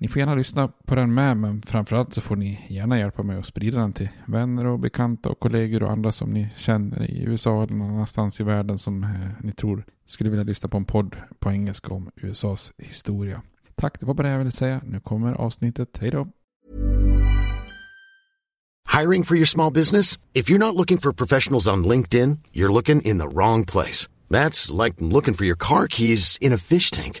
Ni får gärna lyssna på den med, men framförallt så får ni gärna hjälpa mig att sprida den till vänner och bekanta och kollegor och andra som ni känner i USA eller någon annanstans i världen som eh, ni tror skulle vilja lyssna på en podd på engelska om USAs historia. Tack, det var bara det jag ville säga. Nu kommer avsnittet. Hej då! Hiring for your small business? If you're not looking for professionals on LinkedIn, you're looking in the wrong place. That's like looking for your car keys in a fish tank.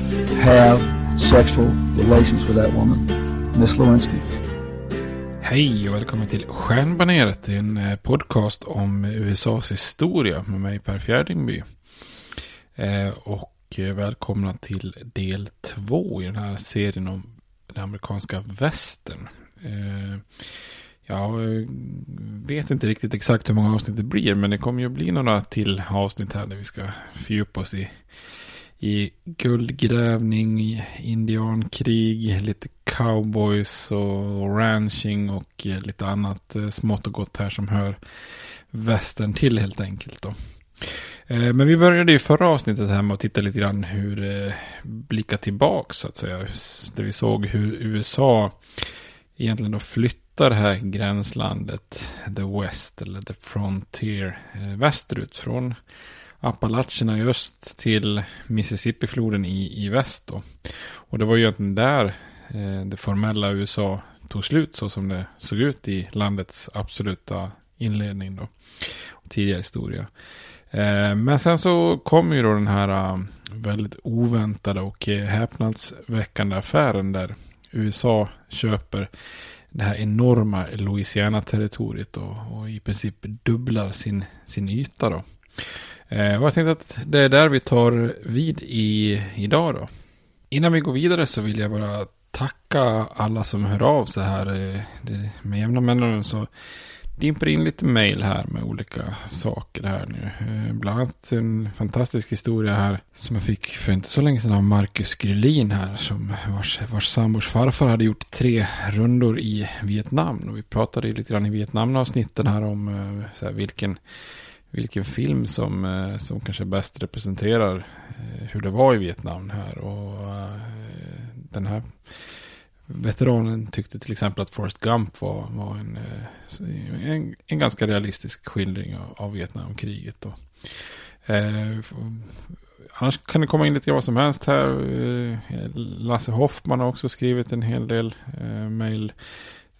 have sexual relations with that woman, Miss Lewinsky. Hej och välkommen till Stjärnbaneret, en eh, podcast om USAs historia med mig Per Fjärdingby. Eh, och eh, välkomna till del två i den här serien om den amerikanska västern. Jag vet inte riktigt exakt hur många avsnitt det blir, men det kommer ju bli några till avsnitt här där vi ska fördjupa oss i i guldgrävning, indiankrig, lite cowboys och ranching och eh, lite annat eh, smått och gott här som hör västern till helt enkelt. Då. Eh, men vi började ju förra avsnittet här med att titta lite grann hur blicka tillbaka så att säga. Där vi såg hur USA egentligen då flyttar det här gränslandet, the west eller the frontier, västerut från Appalacherna i öst till Mississippifloden i, i väst. Då. Och det var ju egentligen där eh, det formella USA tog slut så som det såg ut i landets absoluta inledning då. Och tidiga historia. Eh, men sen så kom ju då den här uh, väldigt oväntade och eh, häpnadsväckande affären där USA köper det här enorma Louisiana-territoriet och, och i princip dubblar sin, sin yta då. Eh, och jag tänkte att det är där vi tar vid i, idag då. Innan vi går vidare så vill jag bara tacka alla som hör av sig här. Eh, med jämna mellanrum så dimper in lite mail här med olika saker här nu. Eh, bland annat en fantastisk historia här som jag fick för inte så länge sedan av Marcus Grylin här. Som vars, vars sambors farfar hade gjort tre rundor i Vietnam. Och vi pratade lite grann i Vietnamavsnitten här om eh, så här, vilken, vilken film som, eh, som kanske bäst representerar eh, hur det var i Vietnam här. Och eh, den här veteranen tyckte till exempel att Forrest Gump var, var en, en, en, ganska realistisk skildring av, av Vietnamkriget. Och, eh, annars kan det komma in lite vad som helst här. Lasse Hoffman har också skrivit en hel del eh, mejl.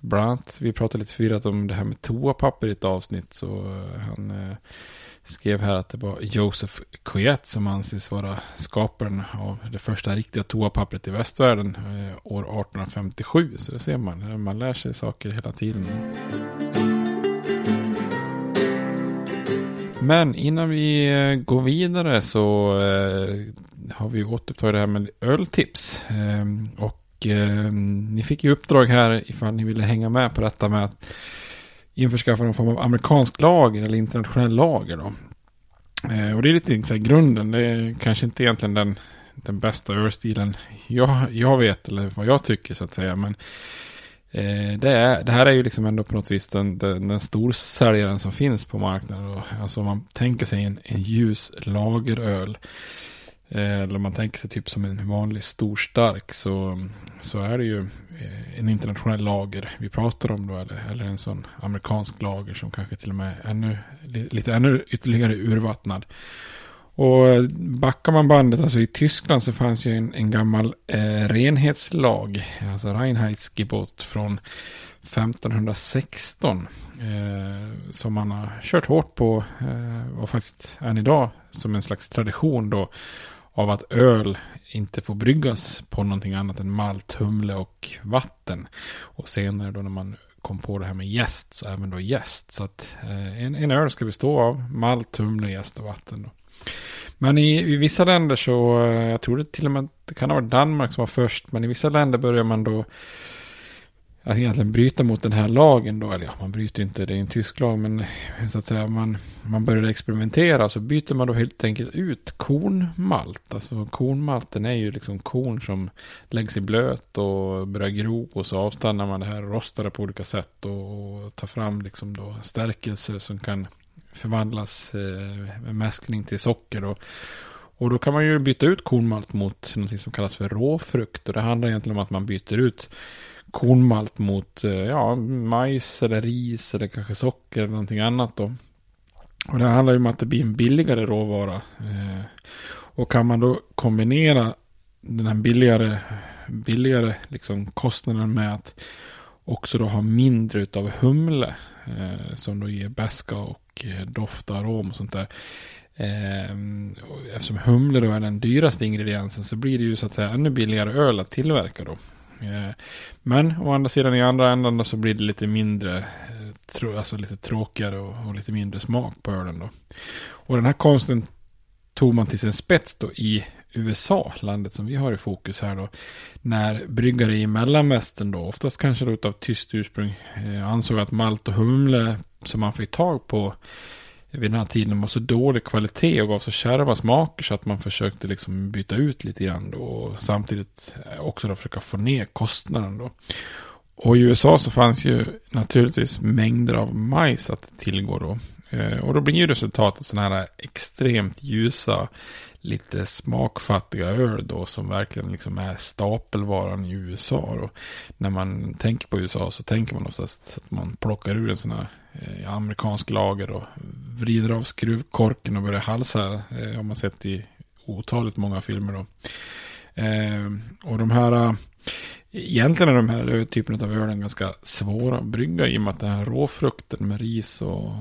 Bland annat, vi pratade lite förvirrat om det här med toapapper i ett avsnitt. Så eh, han eh, skrev här att det var Joseph Coyette som anses vara skaparen av det första riktiga toapappret i västvärlden eh, år 1857. Så det ser man, man lär sig saker hela tiden. Men innan vi eh, går vidare så eh, har vi återupptagit det här med öltips. Eh, och eh, ni fick ju uppdrag här ifall ni ville hänga med på detta med att införskaffa någon form av amerikansk lager eller internationell lager. Då. Eh, och det är lite så här, grunden. Det är kanske inte egentligen den, den bästa ölstilen jag, jag vet eller vad jag tycker så att säga. Men eh, det, är, det här är ju liksom ändå på något vis den, den, den storsäljaren som finns på marknaden. Då. alltså om man tänker sig en, en ljus lageröl Eh, Eh, eller om man tänker sig typ som en vanlig stor stark så, så är det ju eh, en internationell lager vi pratar om då. Eller, eller en sån amerikansk lager som kanske till och med är ännu, lite ännu ytterligare urvattnad. Och eh, backar man bandet, alltså i Tyskland så fanns ju en, en gammal eh, renhetslag, alltså Reinheitsgebot från 1516. Eh, som man har kört hårt på eh, och faktiskt än idag som en slags tradition då av att öl inte får bryggas på någonting annat än malt, humle och vatten. Och senare då när man kom på det här med gäst så även då gäst. Så att eh, en, en öl ska bestå av malt, humle, gäst och vatten. Då. Men i, i, vissa länder så, eh, jag tror det till och med det kan ha varit Danmark som var först, men i vissa länder börjar man då att egentligen bryta mot den här lagen då, eller ja, man bryter inte, det är en tysk lag, men så att säga man, man började experimentera så byter man då helt enkelt ut kornmalt. Alltså kornmalten är ju liksom korn som läggs i blöt och börjar gro och så avstannar man det här och rostar det på olika sätt och, tar fram liksom då stärkelser som kan förvandlas eh, med mäskning till socker och och då kan man ju byta ut kornmalt mot något som kallas för råfrukt. Och det handlar egentligen om att man byter ut kornmalt mot eh, ja, majs eller ris eller kanske socker eller någonting annat då. Och det handlar ju om att det blir en billigare råvara. Eh, och kan man då kombinera den här billigare, billigare liksom kostnaden med att också då ha mindre av humle. Eh, som då ger bäska och doft och arom och sånt där. eftersom humle då är den dyraste ingrediensen så blir det ju så att säga ännu billigare öl att tillverka då. Eh, men å andra sidan i andra änden så blir det lite mindre, eh, alltså lite tråkigare och, och lite mindre smak på ölen då. Och den här konsten tog man till sin spets då i USA, landet som vi har i fokus här då. När bryggare i mellanvästern då, oftast kanske då utav tyst ursprung, eh, ansåg att malt och humle som man fick tag på vid den här tiden var så dålig kvalitet och gav så kärva smaker så att man försökte liksom byta ut lite grann då och samtidigt eh, också då försöka få ner kostnaden då. Och i USA så fanns ju naturligtvis mängder av majs att tillgå då. Eh, och då blir ju resultatet sådana här extremt ljusa, lite smakfattiga öl då som verkligen liksom är stapelvaran i USA. då. när man tänker på USA så tänker man oftast att man plockar ur en sån här eh, amerikansk lager och vrider av skruvkorken och börjar halsa. Eh, har man sett i otaligt många filmer då. Eh, och de här eh, Egentligen är de här eh, typen av ölen ganska svåra att brygga i och med att den här råfrukten med ris och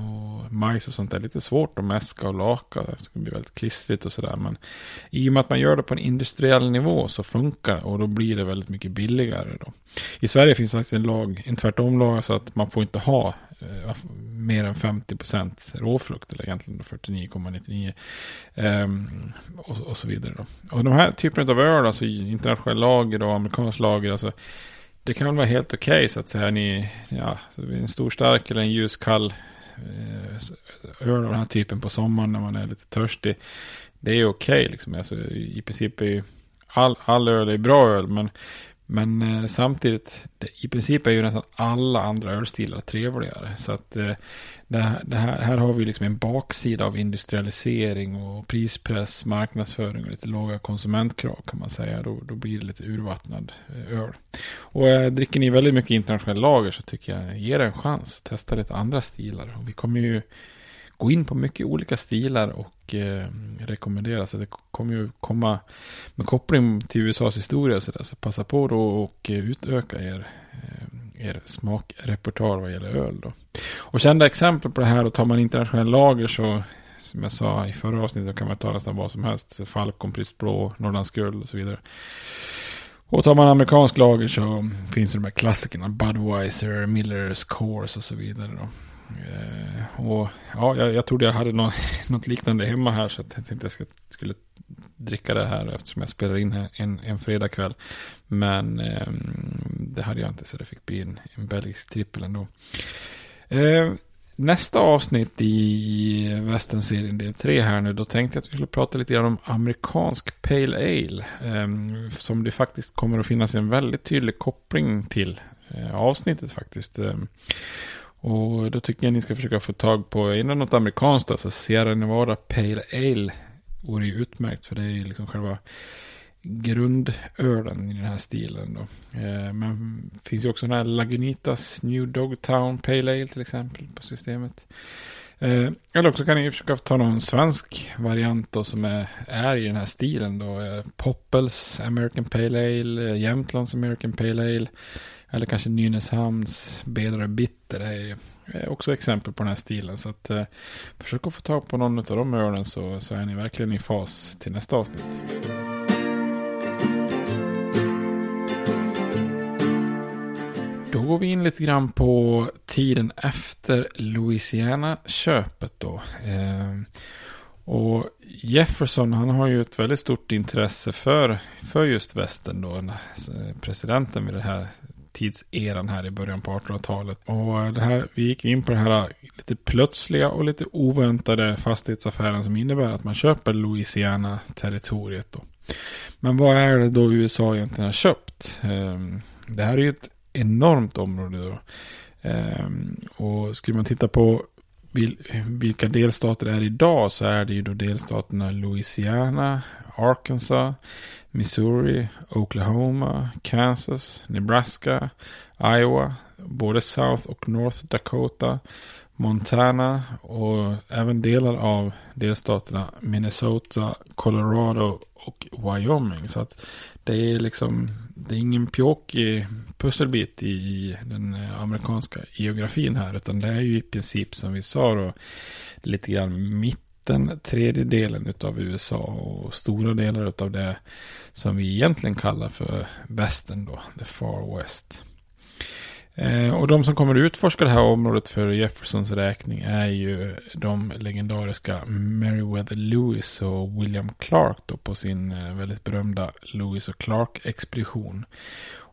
majs och sånt är lite svårt att mäska och laka. Det ska bli väldigt klistrigt och sådär. Men i och med att man gör det på en industriell nivå så funkar det och då blir det väldigt mycket billigare. Då. I Sverige finns faktiskt en lag, en tvärtom-lag, så att man får inte ha Eh, mer än 50% råfrukt, eller egentligen 49,99. Um, ehm, och, och, så vidare. Då. Och de här typerna av öl, alltså internationell lager och amerikansk lager, alltså det kan väl vara helt okej okay, så att säga. Ni, ja, en stor stark eller en ljus kall eh, öl av den här typen på sommaren när man är lite törstig. Det är okej okay, liksom. Alltså, I princip är ju all, all öl är bra öl. Men men eh, samtidigt, det, i princip är ju nästan alla andra ölstilar trevligare. Så att eh, det, här, det här, här, har vi liksom en baksida av industrialisering och prispress, marknadsföring och lite låga konsumentkrav kan man säga. Då, då blir det lite urvattnad eh, öl. Och eh, dricker ni väldigt mycket internationell lager så tycker jag, ge det en chans. Testa lite andra stilar. Och vi kommer ju gå in på mycket olika stilar och eh, rekommendera. Så det kommer ju komma med koppling till USAs historia och sådär. Så passa på då och utöka er, eh, er smakrepertoar vad gäller öl då. Och kända exempel på det här, och tar man internationell lager så som jag sa i förra avsnittet kan man ta nästan vad som helst. Falcon, Pripps Blå, Norrlands Guld och så vidare. Och tar man amerikansk lager så finns det de här klassikerna. Budweiser, Millers, Coors och så vidare. Då. Eh, och ja, jag, jag trodde jag hade något, något liknande hemma här så jag tänkte att jag ska, skulle dricka det här eftersom jag spelar in här en, en fredagkväll. Men eh, det hade jag inte så det fick bli en, en belgisk trippel ändå. Eh, nästa avsnitt i västernserien del 3 här nu, då tänkte jag att vi skulle prata lite grann om amerikansk Pale Ale. Eh, som det faktiskt kommer att finnas en väldigt tydlig koppling till eh, avsnittet faktiskt. Ehm, och då tycker jag ni ska försöka få tag på, innan något amerikanskt, alltså Sierra Nevada Pale Ale vore ju utmärkt för det är ju liksom själva grundölen i den här stilen då. Eh, men det finns ju också den här Lagunitas New Dogtown Pale Ale till exempel på systemet. Eh, eller också kan ni försöka ta någon svensk variant då som är, är i den här stilen då. Eh, Poppels American Pale Ale, Jämtlands American Pale Ale. Eller kanske Nynäshamns Bedare Bitter är också exempel på den här stilen. Så att, eh, försök att få tag på någon av de ölen så, så är ni verkligen i fas till nästa avsnitt. Då går vi in lite grann på tiden efter Louisiana-köpet då. Eh, och Jefferson han har ju ett väldigt stort intresse för, för just västern då. Presidenten vid det här tidseran här i början på 1800-talet. Och det här, vi gick in på det här lite plötsliga och lite oväntade fastighetsaffären som innebär att man köper Louisiana-territoriet. Då. Men vad är det då USA egentligen har köpt? Ehm, det här är ju ett enormt område då. Ehm, och skulle man titta på vilka delstater det är idag så är det ju då delstaterna Louisiana, Arkansas, Missouri, Oklahoma, Kansas, Nebraska, Iowa, både South och North Dakota, Montana och även delar av delstaterna Minnesota, Colorado och Wyoming. Så att det är liksom, det är ingen pjåkig pusselbit i den eh, amerikanska geografin här, utan det är ju i princip som vi sa då, lite grann mitt den tredjedelen av USA och stora delar av det som vi egentligen kallar för västern då, the far west. Eh, och de som kommer att utforska det här området för Jeffersons räkning är ju de legendariska Meriwether Lewis och William Clark då på sin eh, väldigt berömda Lewis och Clark-expedition.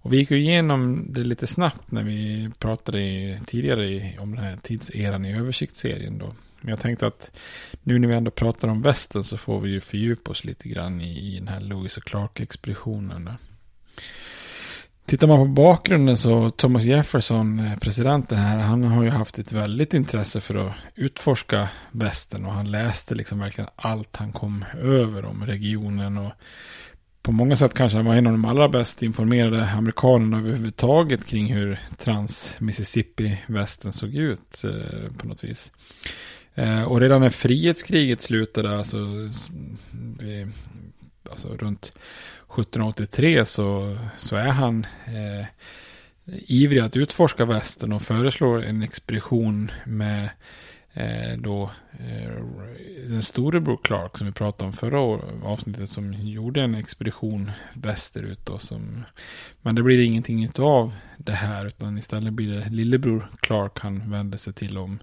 Och vi gick ju igenom det lite snabbt när vi pratade tidigare om den här tidseran i översiktsserien då. Men jag tänkte att nu när vi ändå pratar om västen så får vi ju fördjupa oss lite grann i, i den här Lewis och Clark-expeditionen. Tittar man på bakgrunden så Thomas Jefferson, eh, presidenten här, han har ju haft ett väldigt intresse för att utforska västern och han läste liksom verkligen allt han kom över om regionen och på många sätt kanske han var en av de allra bäst informerade amerikanerna överhuvudtaget kring hur trans-Mississippi-västern såg ut eh, på något vis. Eh, och redan när frihetskriget slutade, alltså, alltså runt 1783 så, så är han eh, ivrig att utforska västern och föreslår en expedition med eh, Eh, då eh, den storebror Clark som vi pratade om förra avsnittet som gjorde en expedition västerut då som men det blir ingenting av det här utan istället blir det lillebror Clark han vänder sig till om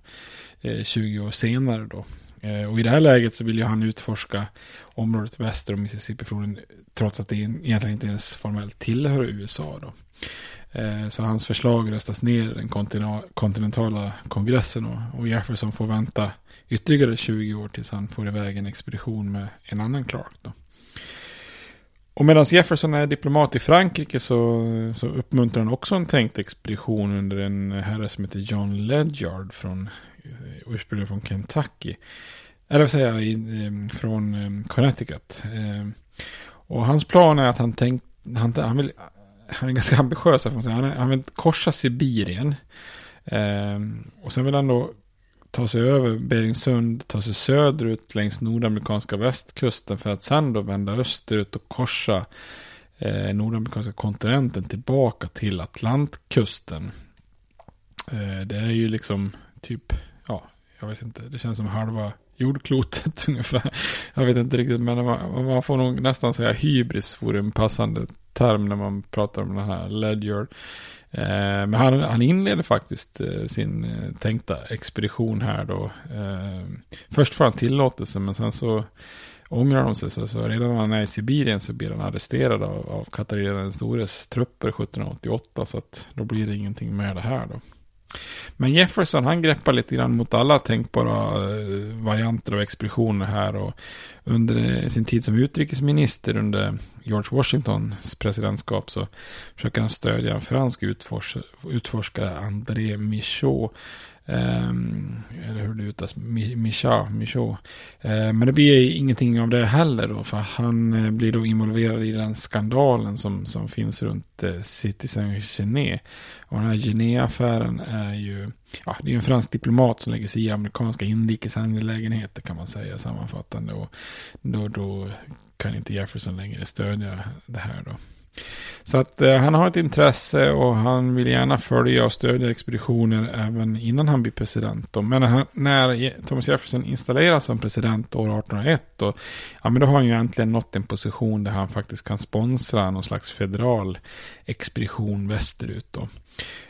eh, 20 år senare då. Eh, och i det här läget så vill ju han utforska området väster om Mississippi-floden trots att det egentligen inte ens formellt tillhör USA då. Eh, så hans förslag röstas ner i den kontinentala kongressen och, Jefferson får vänta ytterligare 20 år tills han får iväg en expedition med en annan Clark. Då. Och medan Jefferson är diplomat i Frankrike så, så uppmuntrar han också en tänkt expedition under en herre som heter John Ledyard från eh, ursprungligen från Kentucky. Eller vad säger jag, eh, från Connecticut. Och hans plan är att han tänkt, han, han, vill, han är ganska ambitiös, får man säga. Han, han vill korsa Sibirien. Ehm, och sen vill han då ta sig över Beringsund, ta sig söderut längs nordamerikanska västkusten för att sen då vända österut och korsa eh, nordamerikanska kontinenten tillbaka till Atlantkusten. Eh, det är ju liksom typ, ja, jag vet inte, det känns som halva jordklotet ungefär. Jag vet inte riktigt, men man, man får nog nästan säga hybris vore en passande term när man pratar om den här Ledger. Eh, men han, han inleder faktiskt eh, sin eh, tänkta expedition här då. Eh, först får han tillåtelse men sen så ångrar de sig. Så, så redan när han är i Sibirien så blir han arresterad av, av Katarina den stores trupper 1788. Så att då blir det ingenting med det här då. Men Jefferson han greppar lite grann mot alla tänkbara eh, varianter av expeditioner här. Och under sin tid som utrikesminister under George Washingtons presidentskap så försöker han stödja en fransk utfors utforskare, André Michaud. Um, eller hur det uttalas, Michaud. Michaud. Uh, men det blir ingenting av det heller då, för han uh, blir då involverad i den skandalen som, som finns runt eh, uh, Citizen Gené. Och den här Gené-affären är ju, ja, det är en fransk diplomat som lägger sig i amerikanska inrikesangelägenheter kan man säga sammanfattande. Och då, då kan inte Jefferson längre stödja det här då. Så att eh, han har ett intresse och han vill gärna följa och stödja expeditioner även innan han blir president. Då. Men han, när Thomas Jefferson installeras som president år 1801 då, ja, men då har han ju äntligen nått en position där han faktiskt kan sponsra någon slags federal expedition västerut. Då.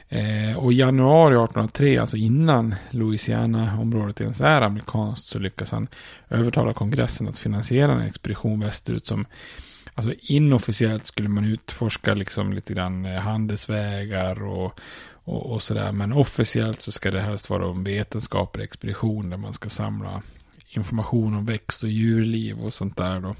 Eh, och i januari 1803, alltså innan Louisiana-området ens är amerikanskt, så lyckas han övertala kongressen att finansiera en expedition västerut som Alltså inofficiellt skulle man utforska liksom lite grann eh, handelsvägar och, och, och sådär. Men officiellt så ska det helst vara en vetenskaplig expedition där man ska samla information om växt och djurliv och sånt där då.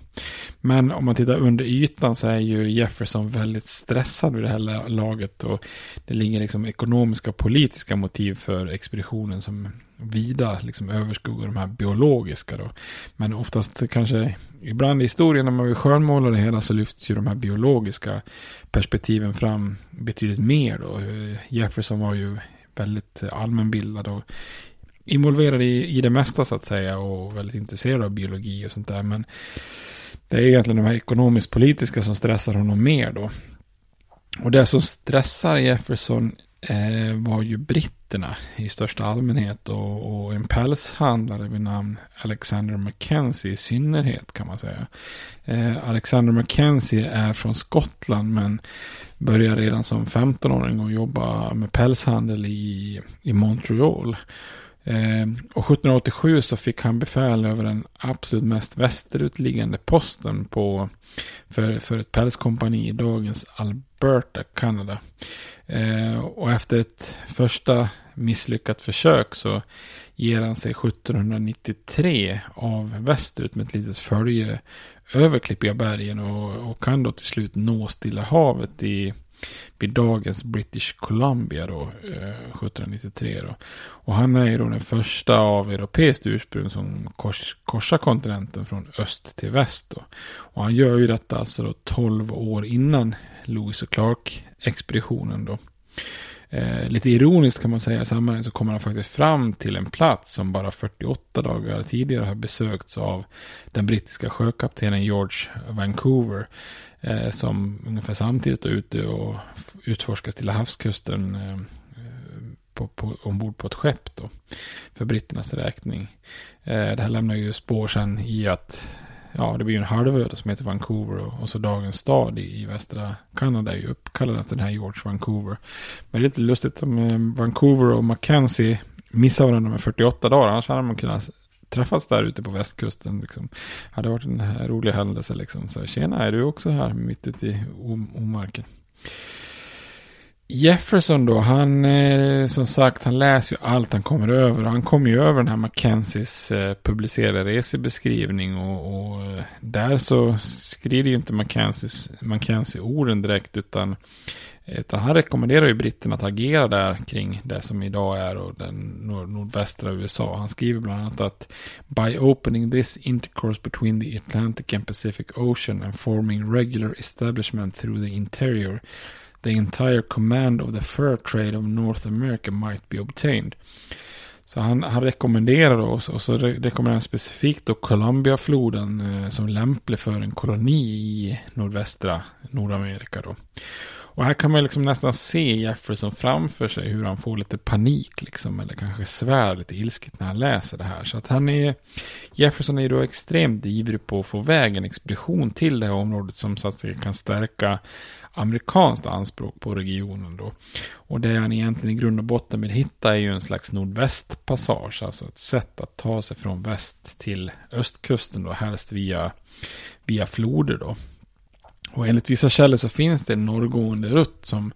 Men om man tittar under ytan så är ju Jefferson väldigt stressad vid det här laget och det ligger liksom ekonomiska och politiska motiv för expeditionen som vida liksom överskuggar de här biologiska då. Men oftast kanske ibland i historien när man vill skönmåla det hela så lyfts ju de här biologiska perspektiven fram betydligt mer då. Jefferson var ju väldigt allmänbildad och involverad i, i det mesta så att säga och väldigt intresserad av biologi och sånt där. Men det är egentligen de här ekonomiskt-politiska som stressar honom mer då. Och det som stressar Jefferson eh, var ju britterna i största allmänhet och, och en pälshandlare vid namn Alexander Mackenzie i synnerhet kan man säga. Eh, Alexander Mackenzie är från Skottland men börjar redan som 15-åring och jobba med pälshandel i, i Montreal. Eh, och 1787 så fick han befäl över den absolut mest västerutliggande posten på, för, för ett pälskompani i dagens Alberta, Kanada. Eh, och efter ett första misslyckat försök så ger han sig 1793 av västerut med ett litet följe över Klippiga bergen och, och kan då till slut nå Stilla havet i vid dagens British Columbia då, eh, 1793 då. Och han är ju då den första av europeiskt ursprung som kors, korsar kontinenten från öst till väst då. Och han gör ju detta alltså då 12 år innan Lewis och Clark-expeditionen då. Eh, lite ironiskt kan man säga i sammanhanget så kommer han faktiskt fram till en plats som bara 48 dagar tidigare har besökts av den brittiska sjökaptenen George Vancouver. Eh, som ungefär samtidigt är ute och utforskar Stilla havskusten eh, på, på, ombord på ett skepp då. För britternas räkning. Eh, det här lämnar ju spår sen i att ja, det blir ju en halvö som heter Vancouver och, och, så dagens stad i, i västra Kanada är ju uppkallad efter den här George Vancouver. Men det är lite lustigt om eh, Vancouver och Mackenzie missar varandra med 48 dagar. Annars hade man kunnat träffats där ute på västkusten. Liksom. Hade varit en rolig händelse liksom. Så tjena, är du också här mitt ute i omarken? Jefferson då, han eh, som sagt, han läser ju allt han kommer över. Han kommer ju över den här Mackenzies eh, publicerade resebeskrivning och, och eh, där så skriver ju inte Mackenzies, Mackenzie orden direkt utan, utan han rekommenderar ju britterna att agera där kring det som idag är och den nord nordvästra USA. Han skriver bland annat att By opening this intercourse between the Atlantic and Pacific Ocean and forming regular establishment through the interior the entire command of the fur trade of North America might be obtained. Så han, han rekommenderar oss och så rekommenderar han specifikt då Columbiafloden eh, som lämplig för en koloni i nordvästra Nordamerika då. Och här kan man liksom nästan se Jefferson framför sig hur han får lite panik liksom. Eller kanske svär lite ilsket när han läser det här. Så att han är, Jefferson är ju då extremt ivrig på att få iväg en expedition till det här området som så att säga kan stärka amerikanskt anspråk på regionen då. Och det han egentligen i grund och botten vill hitta är ju en slags nordvästpassage, alltså ett sätt att ta sig från väst till östkusten då, helst via, via floder då. Och enligt vissa källor så finns det en norrgående rutt som,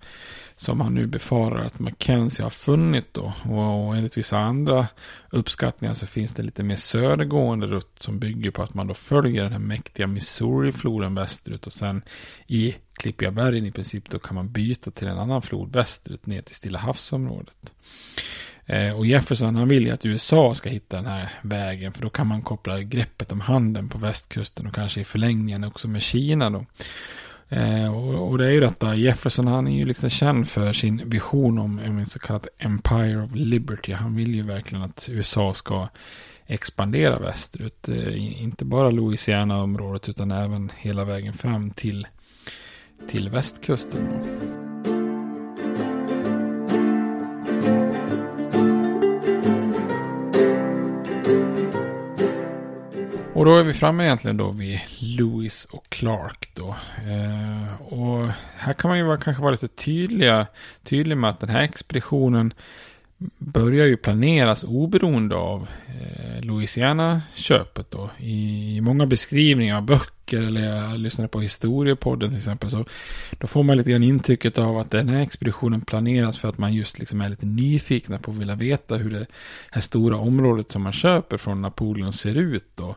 som man nu befarar att Mackenzie har funnit då. Och, och enligt vissa andra uppskattningar så finns det lite mer södergående rutt som bygger på att man då följer den här mäktiga Missouri-floden västerut och sen i Klippiga bergen i princip då kan man byta till en annan flod västerut ner till Stilla havsområdet. Eh, och Jefferson han vill ju att USA ska hitta den här vägen för då kan man koppla greppet om handeln på västkusten och kanske i förlängningen också med Kina då. Eh, och, det är ju detta, Jefferson han är ju liksom känd för sin vision om en så kallad Empire of Liberty. Han vill ju verkligen att USA ska expandera västerut. Eh, inte bara Louisiana-området utan även hela vägen fram till, till västkusten. Då. Och då är vi framme egentligen då vid Lewis och Clark då. Eh, och här kan man ju vara, kanske vara lite tydliga, tydlig med att den här expeditionen börjar ju planeras oberoende av eh, Louisiana-köpet då. I, I många beskrivningar av böcker eller jag lyssnade på historiepodden till exempel så då får man lite grann intrycket av att den här expeditionen planeras för att man just liksom är lite nyfikna på att vilja veta hur det här stora området som man köper från Napoleon ser ut då.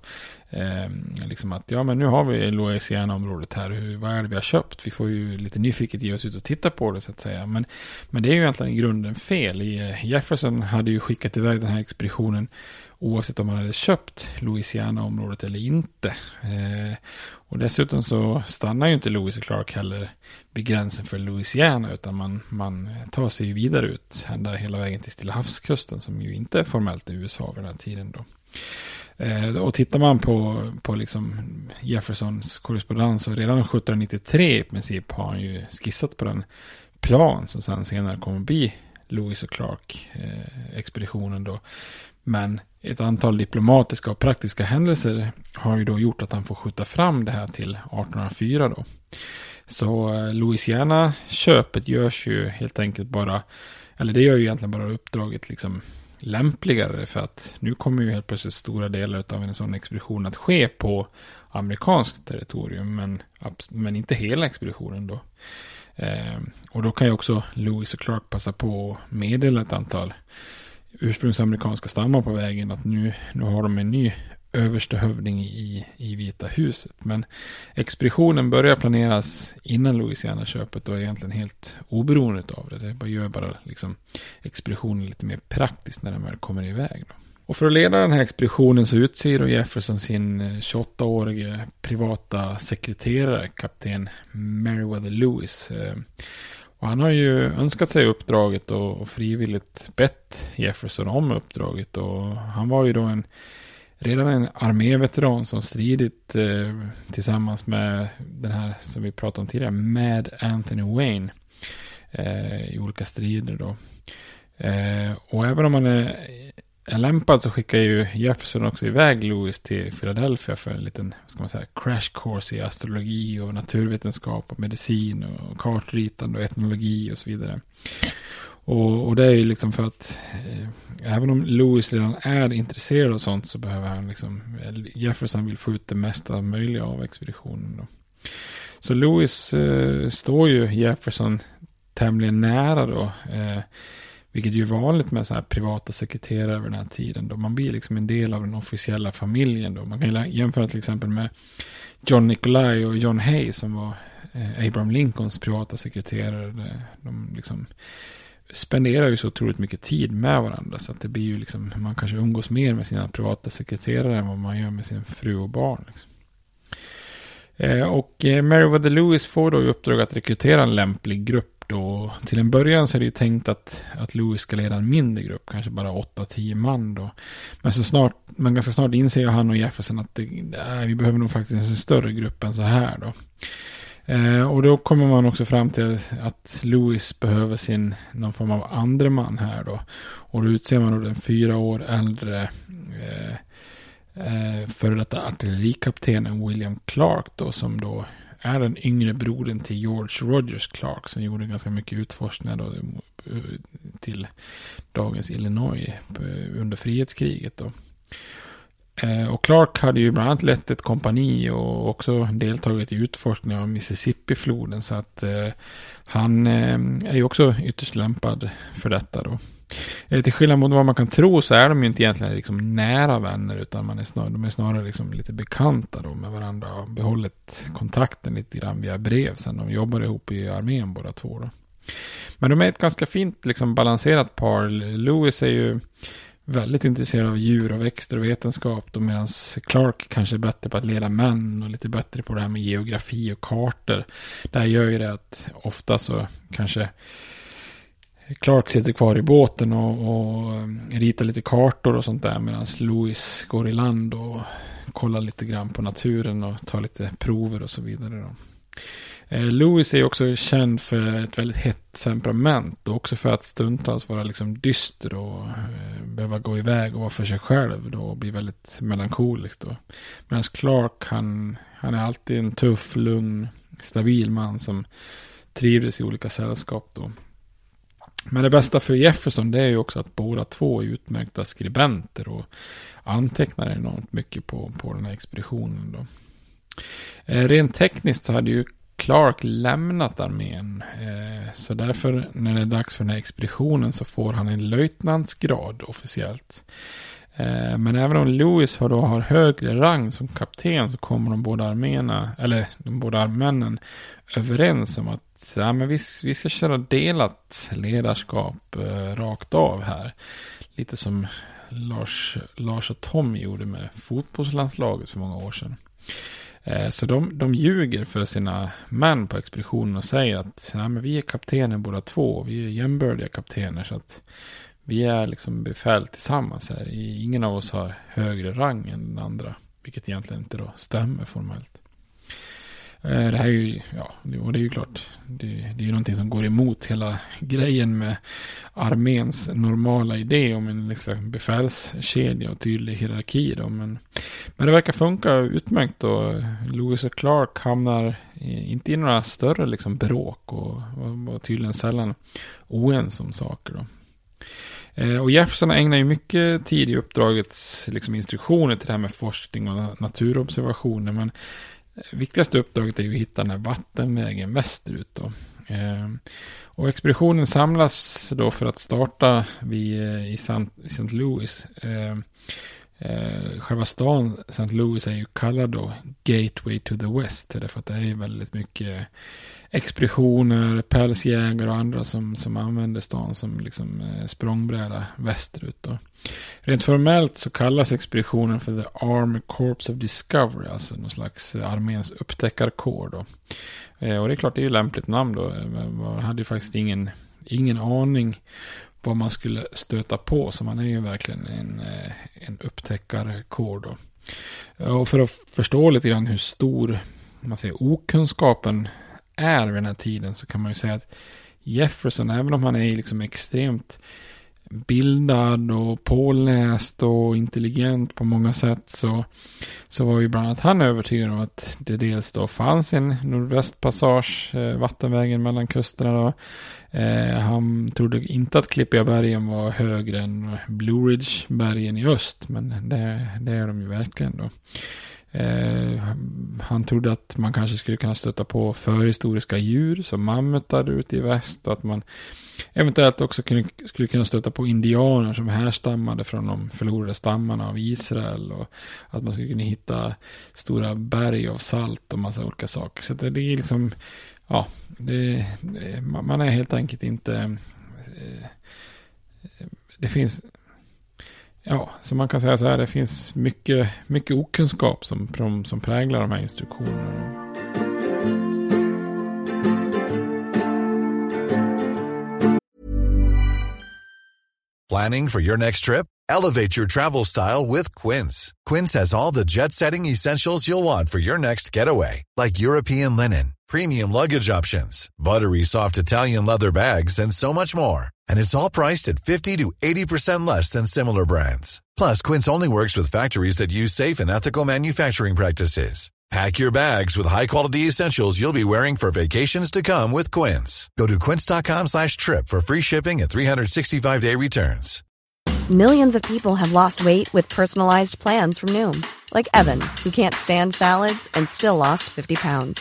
Eh, liksom att ja men nu har vi Louisiana-området här, hur, vad är det vi har köpt? Vi får ju lite nyfiket ge oss ut och titta på det så att säga. Men, men det är ju egentligen i grunden fel. Eh, Jefferson hade ju skickat iväg den här expeditionen oavsett om man hade köpt Louisiana-området eller inte. Eh, och dessutom så stannar ju inte Louis och Clark heller vid gränsen för Louisiana utan man, man tar sig ju vidare ut ända hela vägen till Stilla havskusten som ju inte är formellt i USA vid den här tiden då. Eh, och tittar man på, på liksom Jeffersons korrespondens så redan 1793 i princip har han ju skissat på den plan som sen senare kommer att bli Lewis och Clark-expeditionen eh, då. Men ett antal diplomatiska och praktiska händelser har ju då gjort att han får skjuta fram det här till 1804 då. Så eh, Louisiana-köpet görs ju helt enkelt bara, eller det gör ju egentligen bara uppdraget liksom lämpligare för att nu kommer ju helt plötsligt stora delar av en sån expedition att ske på amerikanskt territorium men, men inte hela expeditionen då. Eh, och då kan ju också Lewis och Clark passa på att meddela ett antal ursprungsamerikanska stammar på vägen att nu, nu har de en ny överste hövding i, i Vita huset. Men expeditionen börjar planeras innan Louisiana-köpet och är egentligen helt oberoende av det. Det gör bara liksom expeditionen lite mer praktiskt när den väl kommer iväg. Då. Och för att leda den här expeditionen så utser då Jefferson sin eh, 28-årige privata sekreterare, kapten Meriwether Lewis. Eh, och han har ju önskat sig uppdraget och frivilligt bett Jefferson om uppdraget. Och han var ju då en redan en arméveteran som stridit eh, tillsammans med den här som vi pratade om tidigare, Mad Anthony Wayne eh, i olika strider då. Eh, och även om han är, är lämpad så skickar ju Jefferson också iväg Lewis till Philadelphia för en liten, vad ska man säga, crash course i astrologi och naturvetenskap och medicin och kartritande och etnologi och så vidare. Och, och det är ju liksom för att eh, även om Lewis redan är intresserad av sånt så behöver han liksom, Jefferson vill få ut det mesta möjliga av expeditionen. Då. Så Lewis eh, står ju Jefferson tämligen nära då. Eh, vilket ju är vanligt med så här privata sekreterare över den här tiden. Då man blir liksom en del av den officiella familjen. Då. Man kan jämföra till exempel med John Nicolai och John Hay som var eh, Abraham Lincolns privata sekreterare. De liksom spenderar ju så otroligt mycket tid med varandra. Så att det blir ju liksom, man kanske umgås mer med sina privata sekreterare än vad man gör med sin fru och barn. Liksom. Eh, och eh, Meriwether Lewis får då i uppdrag att rekrytera en lämplig grupp då. Till en början så är det ju tänkt att, att Lewis ska leda en mindre grupp, kanske bara 8-10 man då. Men så snart, men ganska snart inser han och Jefferson att det, nej, vi behöver nog faktiskt en större grupp än så här då. Eh, och då kommer man också fram till att Lewis behöver sin någon form av andre man här då. Och då utser man då den fyra år äldre eh, eh, före detta artillerikaptenen William Clark då som då är den yngre brodern till George Rogers Clark som gjorde ganska mycket utforskningar då eh, till dagens Illinois eh, under frihetskriget då. Eh, och Clark hade ju bland annat lett ett kompani och också deltagit i utforskning av Mississippi-floden. Så att eh, han eh, är ju också ytterst lämpad för detta då. Eh, till skillnad mot vad man kan tro så är de ju inte egentligen liksom nära vänner utan man är snar, de är snarare liksom lite bekanta då med varandra och behållit kontakten lite grann via brev sen de jobbar ihop i armén båda två då. Men de är ett ganska fint liksom balanserat par. Lewis är ju väldigt intresserad av djur och växter och vetenskap. Medan Clark kanske är bättre på att leda män och lite bättre på det här med geografi och kartor. Det här gör ju det att ofta så kanske Clark sitter kvar i båten och, och eh, ritar lite kartor och sånt där. Medan Louis går i land och kollar lite grann på naturen och tar lite prover och så vidare. Då. Eh, Louis är också känd för ett väldigt hett temperament och också för att stundtals vara liksom dyster och eh, behöva gå iväg och vara för sig själv då och bli väldigt melankolisk då. Medan Clark han, han är alltid en tuff, lugn, stabil man som trivdes i olika sällskap då. Men det bästa för Jefferson det är ju också att båda två är utmärkta skribenter och antecknar enormt mycket på, på den här expeditionen då. Eh, rent tekniskt så hade ju Clark lämnat armén. Eh, så därför när det är dags för den här expeditionen så får han en löjtnantsgrad officiellt. Eh, men även om Lewis har, då har högre rang som kapten så kommer de båda arméerna, eller de båda armännen överens om att ja, men vi, vi ska köra delat ledarskap eh, rakt av här. Lite som Lars, Lars och Tom gjorde med fotbollslandslaget för många år sedan. Eh, så de, de ljuger för sina män på expeditionen och säger att Nej, men vi är kaptener båda två. Vi är jämbördiga kaptener. Så att vi är liksom befäl tillsammans här. Ingen av oss har högre rang än den andra. Vilket egentligen inte då stämmer formellt. Eh, det här är ju, ja, det är ju klart, det, det är ju någonting som går emot hela grejen med arméns normala idé om en liksom befälskedja och tydlig hierarki. Då. Men, men det verkar funka utmärkt då. Lewis och Clark hamnar inte i några större liksom bråk och var tydligen sällan oense om saker. Då. Eh, och Jefferson ägnar ju mycket tid i uppdragets liksom, instruktioner till det här med forskning och naturobservationer. Men viktigaste uppdraget är ju att hitta den här vattenvägen västerut. Då. Ehm, och expeditionen samlas då för att starta vid, eh, i St. Louis. Ehm, eh, själva stan St. Louis är ju kallad då Gateway to the West. Därför att det är väldigt mycket expeditioner, pälsjägare och andra som, som använder stan som liksom eh, språngbräda västerut. Då. Rent formellt så kallas expeditionen för The Army Corps of Discovery, alltså någon slags eh, arméns upptäckarkår. Då. Eh, och det är klart, det är ju lämpligt namn då. Eh, man hade ju faktiskt ingen, ingen aning vad man skulle stöta på. Så man är ju verkligen en, eh, en upptäckarkår då. Och för att förstå lite grann hur stor man säger, okunskapen är vid den här tiden så kan man ju säga att Jefferson, även om han är liksom extremt bildad och påläst och intelligent på många sätt så, så var ju bland annat han övertygad om att det dels då fanns en nordvästpassage, eh, vattenvägen mellan kusterna då. Eh, han trodde inte att Klippiga bergen var högre än Blue Ridge-bergen i öst, men det, det är de ju verkligen då. Eh, han trodde att man kanske skulle kunna stöta på förhistoriska djur som mammutar ute i väst och att man eventuellt också kunde, skulle kunna stöta på indianer som härstammade från de förlorade stammarna av Israel och att man skulle kunna hitta stora berg av salt och massa olika saker. Så det är liksom, ja, det, man är helt enkelt inte, eh, det finns Ja, så man kan säga så här, det finns mycket, mycket okunskap som, som, präglar de här instruktionerna. Planning for your next trip? Elevate your travel style with Quince. Quince has all the jet-setting essentials you'll want for your next getaway, like European linen, premium luggage options, buttery soft Italian leather bags, and so much more and it's all priced at 50 to 80% less than similar brands. Plus, Quince only works with factories that use safe and ethical manufacturing practices. Pack your bags with high-quality essentials you'll be wearing for vacations to come with Quince. Go to quince.com slash trip for free shipping and 365-day returns. Millions of people have lost weight with personalized plans from Noom. Like Evan, who can't stand salads and still lost 50 pounds.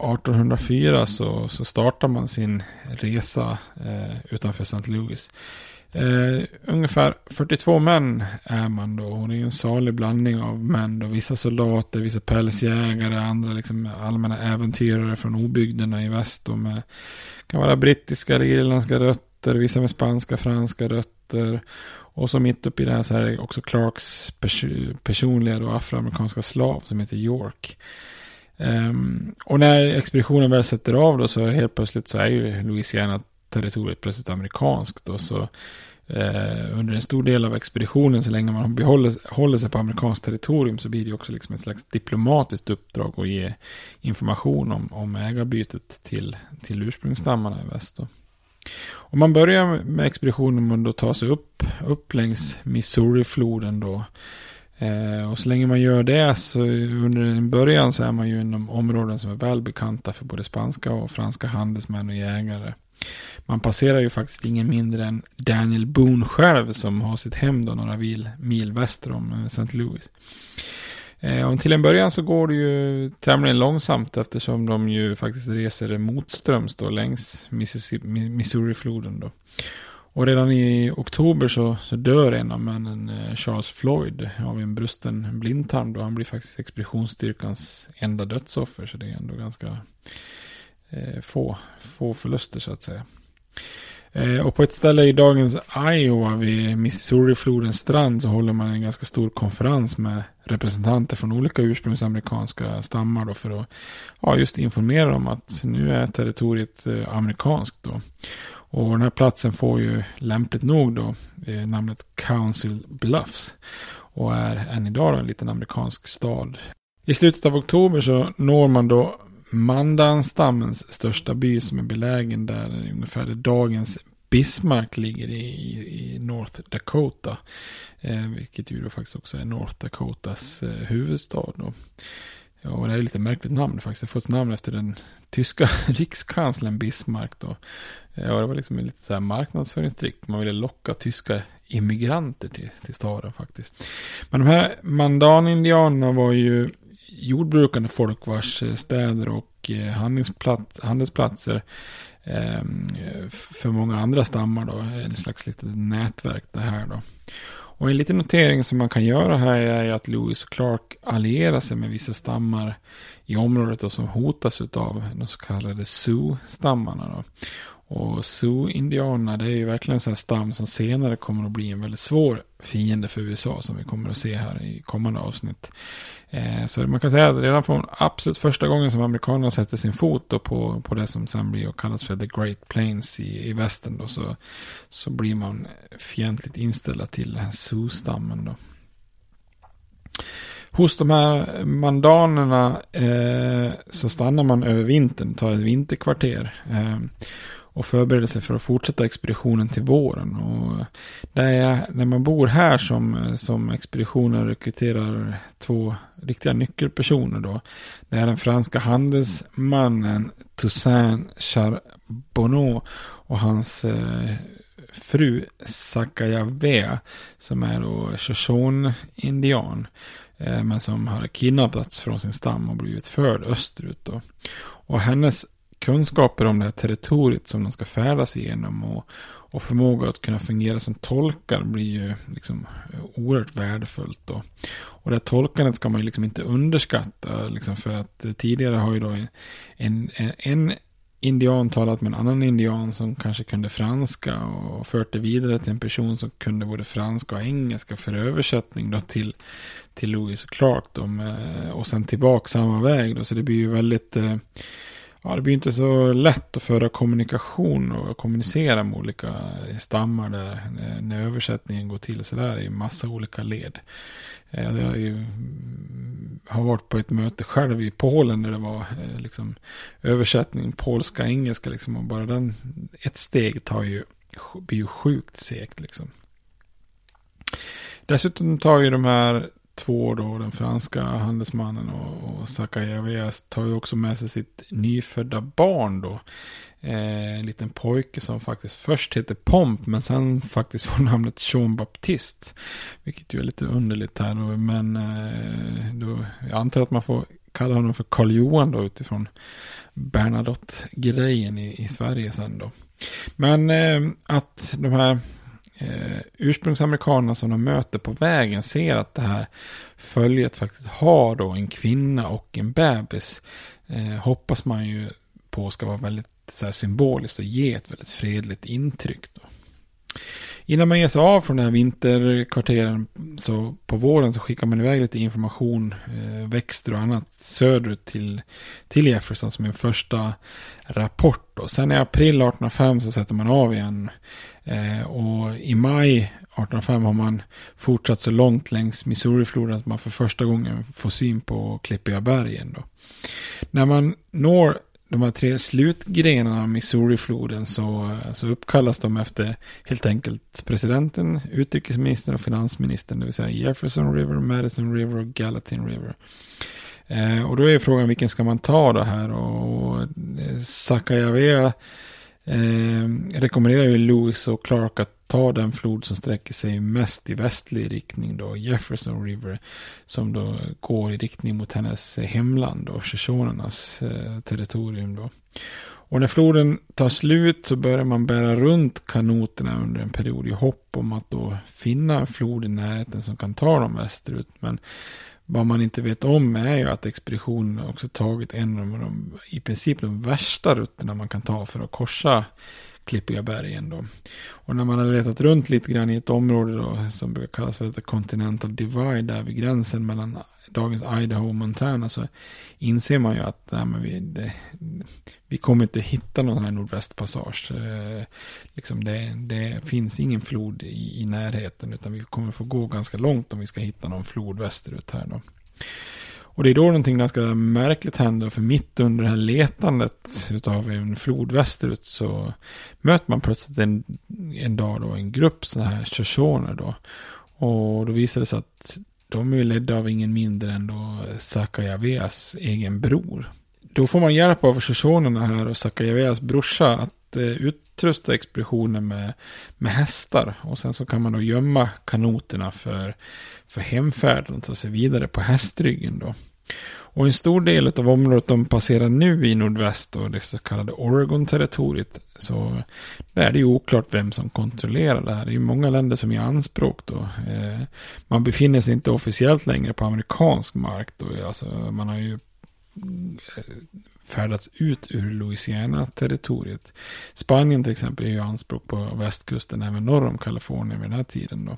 1804 så, så startar man sin resa eh, utanför St. Louis. Eh, ungefär 42 män är man då. Hon är ju en salig blandning av män då. Vissa soldater, vissa pälsjägare, andra liksom allmänna äventyrare från obygderna i väst. Och med, kan vara brittiska eller irländska rötter, vissa med spanska, franska rötter. Och så mitt uppe i det här så är det också Clarks pers personliga då, afroamerikanska slav som heter York. Um, och när expeditionen väl sätter av då så helt plötsligt så är ju Louisiana territoriet plötsligt amerikanskt. Och så uh, under en stor del av expeditionen så länge man behåller, håller sig på amerikanskt territorium så blir det också liksom ett slags diplomatiskt uppdrag att ge information om, om ägarbytet till, till ursprungsstammarna i väst. Då. Och man börjar med expeditionen och då tar sig upp, upp längs Missouri-floden då. Eh, och så länge man gör det så under en början så är man ju inom områden som är välbekanta för både spanska och franska handelsmän och jägare. Man passerar ju faktiskt ingen mindre än Daniel Boone själv som har sitt hem då några mil, mil väster om eh, St. Louis. Eh, och till en början så går det ju tämligen långsamt eftersom de ju faktiskt reser motströms då längs Missouri-floden då. Och redan i oktober så, så dör en av männen, eh, Charles Floyd, av en brusten blindtarm. Då han blir faktiskt expeditionsstyrkans enda dödsoffer. Så det är ändå ganska eh, få, få förluster så att säga. Eh, och på ett ställe i dagens Iowa vid Missouri-flodens strand så håller man en ganska stor konferens med representanter från olika ursprungsamerikanska stammar då för att ja, just informera om att nu är territoriet eh, amerikanskt då. Och den här platsen får ju lämpligt nog då eh, namnet Council Bluffs. Och är än idag en liten amerikansk stad. I slutet av oktober så når man då Mandanstammens största by som är belägen där ungefär där dagens Bismarck ligger i, i North Dakota. Eh, vilket ju då faktiskt också är North Dakotas eh, huvudstad. Då. Ja, och det är lite märkligt namn faktiskt. Det har fått namn efter den tyska rikskanslern Bismarck då. Ja, det var liksom en lite så här marknadsföringstrick. Man ville locka tyska immigranter till, till staden faktiskt. Men de här mandanindianerna var ju jordbrukande folk vars eh, städer och eh, handelsplatser ehm, för många andra stammar då. En slags litet nätverk det här då. Och en liten notering som man kan göra här är att Lewis och Clark allierar sig med vissa stammar i området och som hotas av de så kallade Sioux-stammarna. Och Sioux-indianerna det är ju verkligen en sån här stam som senare kommer att bli en väldigt svår fiende för USA som vi kommer att se här i kommande avsnitt. Eh, så man kan säga att redan från absolut första gången som amerikanerna sätter sin fot då på, på det som sen blir och kallas för The Great Plains i, i västern då så, så blir man fientligt inställda till den här Sioux-stammen då. hos de här mandanerna eh, så stannar man över vintern, tar ett vinterkvarter. Eh, och förbereder sig för att fortsätta expeditionen till våren. Och det är när man bor här som, som expeditionen rekryterar två riktiga nyckelpersoner då. Det är den franska handelsmannen Toussaint Charbonneau och hans eh, fru Sakayavea som är då Shoshone-indian. Eh, men som har kidnappats från sin stam och blivit förd österut då. Och hennes kunskaper om det här territoriet som de ska färdas igenom och, och förmåga att kunna fungera som tolkar blir ju liksom eh, oerhört värdefullt. Då. Och det här tolkandet ska man ju liksom inte underskatta. Liksom för att eh, tidigare har ju då en, en, en indian talat med en annan indian som kanske kunde franska och fört det vidare till en person som kunde både franska och engelska för översättning då till, till Louis och Clark. Då och sen tillbaka samma väg då. Så det blir ju väldigt eh, Ja, det blir inte så lätt att föra kommunikation och kommunicera med olika stammar där eh, när översättningen går till sådär i massa olika led. Eh, jag har, ju, mm, har varit på ett möte själv i Polen där det var eh, liksom översättning polska, engelska liksom och bara den, ett steg tar ju, blir ju sjukt segt liksom. Dessutom tar ju de här två då, den franska handelsmannen och, och Sakajaveas tar ju också med sig sitt nyfödda barn då. Eh, en liten pojke som faktiskt först heter Pomp men sen faktiskt får namnet Jean Baptiste. Vilket ju är lite underligt här då, men eh, då, jag antar att man får kalla honom för Karl Johan då utifrån Bernadotte-grejen i, i Sverige sen då. Men eh, att de här eh, ursprungsamerikanerna som de möter på vägen ser att det här följet faktiskt har då en kvinna och en bebis. Eh, hoppas man ju på ska vara väldigt så här, symboliskt och ge ett väldigt fredligt intryck. Då. Innan man ger sig av från den här vinterkvarteren så på våren så skickar man iväg lite information, eh, växter och annat söderut till, till Jefferson som en första rapport. Och Sen i april 1805 så sätter man av igen Eh, och i maj 1805 har man fortsatt så långt längs Missourifloden att man för första gången får syn på Klippiga bergen. Då. När man når de här tre slutgrenarna av Missourifloden så, så uppkallas de efter helt enkelt presidenten, utrikesministern och finansministern. Det vill säga Jefferson River, Madison River och Gallatin River. Eh, och då är frågan vilken ska man ta det här och, eh, och Sakajavea eh, rekommenderar ju Lewis och Clark att ta den flod som sträcker sig mest i västlig riktning då, Jefferson River, som då går i riktning mot hennes hemland och Shoshonernas eh, territorium då. Och när floden tar slut så börjar man bära runt kanoterna under en period i hopp om att då finna en flod i närheten som kan ta dem västerut. Men vad man inte vet om är ju att expeditionen också tagit en av de, i princip de värsta rutterna man kan ta för att korsa Klippiga bergen då. Och när man har letat runt lite grann i ett område då som brukar kallas för The Continental Divide där vid gränsen mellan dagens Idaho och Montana så inser man ju att nej, men vi, det, vi kommer inte hitta någon sån här nordvästpassage. Eh, liksom det, det, finns ingen flod i, i, närheten utan vi kommer få gå ganska långt om vi ska hitta någon flod västerut här då. Och det är då någonting ganska märkligt händer för mitt under det här letandet utav en flod västerut så möter man plötsligt en, en dag då en grupp sådana här Shoshoner då. Och då visar det sig att de är ledda av ingen mindre än då Sakajaveas egen bror. Då får man hjälp av Shoshonerna här och Sakajaveas brorsa att Eh, utrusta expeditionen med, med hästar. Och sen så kan man då gömma kanoterna för, för hemfärden och ta sig vidare på hästryggen då. Och en stor del av området de passerar nu i nordväst och det så kallade Oregon-territoriet så där är det ju oklart vem som kontrollerar det här. Det är ju många länder som är anspråk då. Eh, man befinner sig inte officiellt längre på amerikansk mark då. Alltså, man har ju eh, färdats ut ur Louisiana-territoriet. Spanien till exempel är ju anspråk på västkusten även norr om Kalifornien vid den här tiden då.